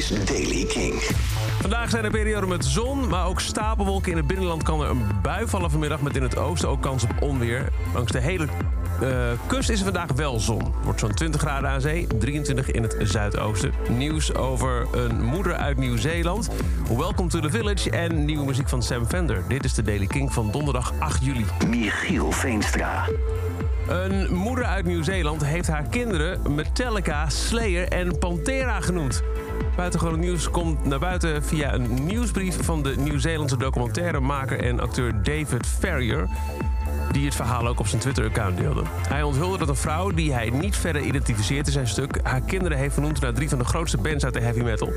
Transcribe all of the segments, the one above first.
is Daily King. Vandaag zijn er perioden met zon, maar ook stapelwolken in het binnenland kan er een bui vallen vanmiddag met in het oosten ook kans op onweer. Langs de hele uh, kust is er vandaag wel zon. Wordt zo'n 20 graden aan zee, 23 in het zuidoosten. Nieuws over een moeder uit Nieuw-Zeeland. Welcome to the Village en nieuwe muziek van Sam Fender. Dit is de Daily King van donderdag 8 juli. Michiel Veenstra. Een moeder uit Nieuw-Zeeland heeft haar kinderen Metallica, Slayer en Pantera genoemd. Buitengewoon nieuws komt naar buiten via een nieuwsbrief van de Nieuw-Zeelandse documentairemaker en acteur David Ferrier. Die het verhaal ook op zijn Twitter-account deelde. Hij onthulde dat een vrouw, die hij niet verder identificeert in zijn stuk, haar kinderen heeft vernoemd naar drie van de grootste bands uit de heavy metal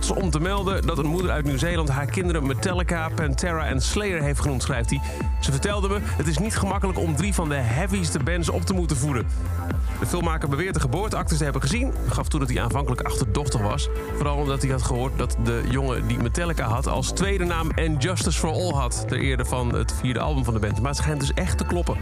trots om te melden dat een moeder uit Nieuw-Zeeland haar kinderen Metallica, Pantera en Slayer heeft genoemd, schrijft hij. Ze vertelde me: Het is niet gemakkelijk om drie van de heavyste bands op te moeten voeden. De filmmaker beweert de geboorteactes te hebben gezien. Gaf toe dat hij aanvankelijk achterdochtig was. Vooral omdat hij had gehoord dat de jongen die Metallica had als tweede naam And Justice for All had. Ter ere van het vierde album van de band. Maar het schijnt dus echt te kloppen.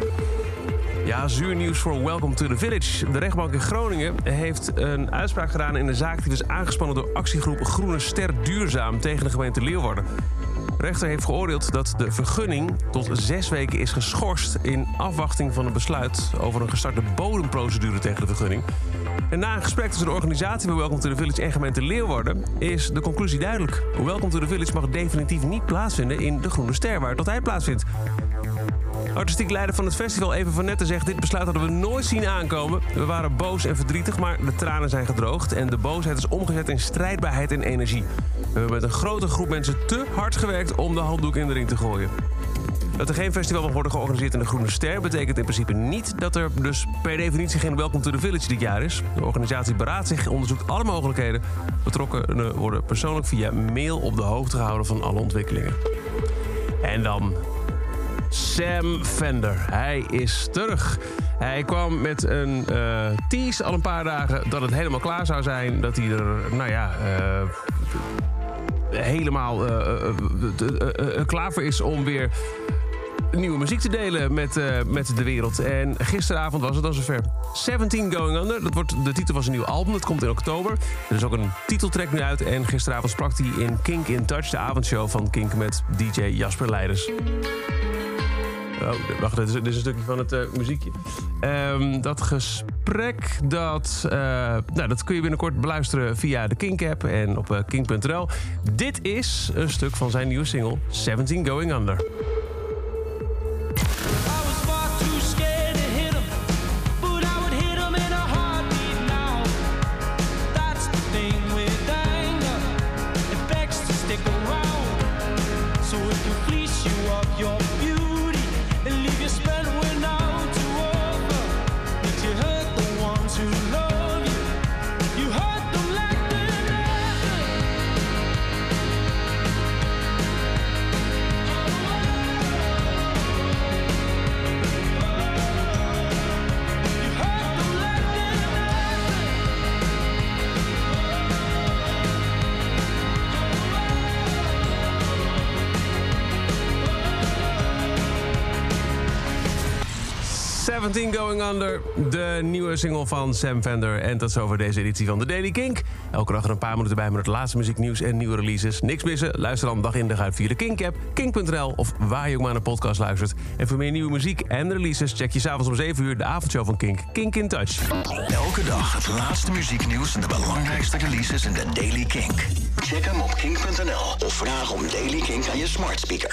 Ja, zuur nieuws voor Welcome to the Village. De rechtbank in Groningen heeft een uitspraak gedaan in een zaak die was aangespannen door actiegroep Groene Ster Duurzaam tegen de gemeente Leeuwarden. De rechter heeft geoordeeld dat de vergunning tot zes weken is geschorst in afwachting van een besluit over een gestarte bodemprocedure tegen de vergunning. En na een gesprek tussen de organisatie van Welcome to the Village en gemeente Leeuwarden is de conclusie duidelijk. Welcome to the Village mag definitief niet plaatsvinden in de Groene Ster, waar het altijd plaatsvindt. Artistiek leider van het festival Even van Netten zegt... dit besluit hadden we nooit zien aankomen. We waren boos en verdrietig, maar de tranen zijn gedroogd... en de boosheid is omgezet in strijdbaarheid en energie. We hebben met een grote groep mensen te hard gewerkt... om de handdoek in de ring te gooien. Dat er geen festival mag worden georganiseerd in de Groene Ster... betekent in principe niet dat er dus per definitie geen Welcome to the Village dit jaar is. De organisatie beraadt zich, onderzoekt alle mogelijkheden. Betrokkenen worden persoonlijk via mail op de hoogte gehouden van alle ontwikkelingen. En dan Sam Fender. Hij is terug. Hij kwam met een uh, tease al een paar dagen dat het helemaal klaar zou zijn. Dat hij er, nou ja, uh, helemaal uh, klaar voor is om weer nieuwe muziek te delen met, met de wereld. En gisteravond was het al zover. 17 Going Under, dat wordt de titel van zijn nieuwe album. Dat komt in oktober. Er is ook een titeltrack nu uit. En gisteravond sprak hij in Kink in Touch, de avondshow van Kink met DJ Jasper Leiders. Oh, wacht, dit is, een stukje van het uh, muziekje. Um, dat gesprek, dat, uh, nou, dat kun je binnenkort beluisteren via de Kink-app en op uh, kink.nl. Dit is een stuk van zijn nieuwe single, 17 Going Under. your 17 Going Under, de nieuwe single van Sam Fender. En dat is over deze editie van The Daily Kink. Elke dag er een paar minuten bij met het laatste muzieknieuws en nieuwe releases. Niks missen? Luister dan dag in dag uit via de Kink-app, kink.nl... of waar je ook maar naar podcast luistert. En voor meer nieuwe muziek en releases... check je s'avonds om 7 uur de avondshow van Kink, Kink in Touch. Elke dag het laatste muzieknieuws en de belangrijkste releases in The Daily Kink. Check hem op kink.nl of vraag om Daily Kink aan je smart speaker.